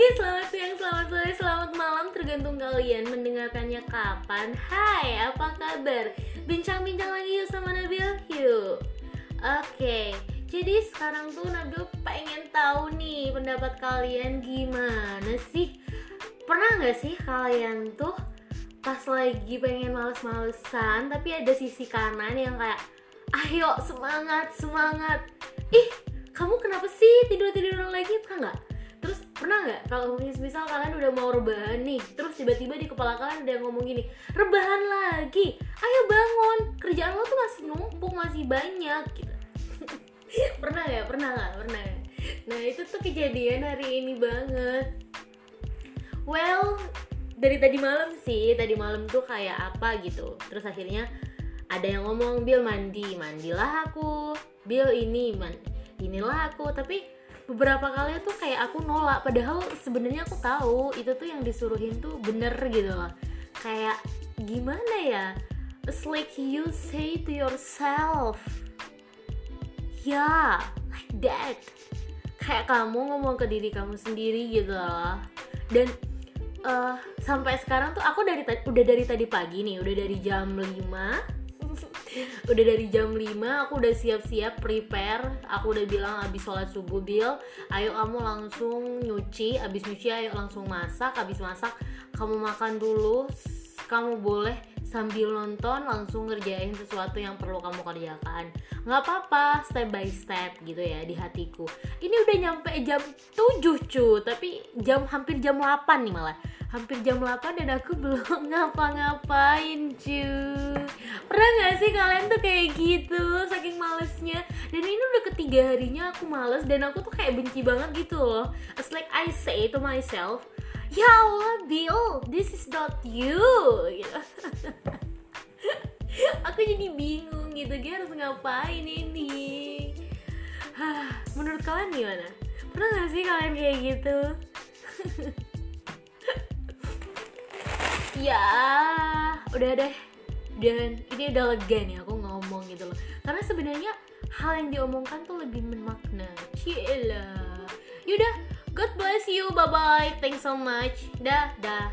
pagi, selamat siang, selamat sore, selamat malam Tergantung kalian mendengarkannya kapan Hai, apa kabar? Bincang-bincang lagi yuk sama Nabil Yuk Oke, jadi sekarang tuh Nabil pengen tahu nih pendapat kalian gimana sih? Pernah gak sih kalian tuh pas lagi pengen males-malesan Tapi ada sisi kanan yang kayak Ayo semangat, semangat Ih, kamu kenapa sih tidur-tiduran lagi? Pernah nggak? Pernah nggak kalau mis- misal kalian udah mau rebahan nih, terus tiba-tiba di kepala kalian yang ngomong gini, rebahan lagi, ayo bangun, kerjaan lo tuh masih numpuk, masih banyak gitu. pernah nggak? Pernah nggak? Pernah. nggak? Nah itu tuh kejadian hari ini banget. Well, dari tadi malam sih, tadi malam tuh kayak apa gitu. Terus akhirnya ada yang ngomong Bill mandi, mandilah aku. Bill ini man, inilah aku. Tapi beberapa kali tuh kayak aku nolak padahal sebenarnya aku tahu itu tuh yang disuruhin tuh bener gitu loh. Kayak gimana ya? It's like you say to yourself ya like that. Kayak kamu ngomong ke diri kamu sendiri gitu loh. Dan eh, sampai sekarang tuh aku dari udah dari tadi pagi nih udah dari jam 5 udah dari jam 5 aku udah siap-siap prepare. Aku udah bilang abis sholat subuh Bill ayo kamu langsung nyuci. Abis nyuci ayo langsung masak. Abis masak kamu makan dulu. Kamu boleh sambil nonton langsung ngerjain sesuatu yang perlu kamu kerjakan. Nggak apa-apa step by step gitu ya di hatiku. Ini udah nyampe jam 7 cu tapi jam hampir jam 8 nih malah. Hampir jam 8 dan aku belum ngapa-ngapain cu. pernah gak sih kalian tuh kayak gitu saking malesnya. Dan ini udah ketiga harinya aku males dan aku tuh kayak benci banget gitu loh. It's like I say to myself ya Allah Bill this is not you. Aku jadi bingung gitu gue harus ngapain ini? Menurut kalian gimana? Pernah gak sih kalian kayak gitu? Ya udah deh dan ini udah lega nih aku ngomong gitu loh. Karena sebenarnya hal yang diomongkan tuh lebih bermakna. Cielah Yaudah God bless you. Bye bye thanks so much. Dah dah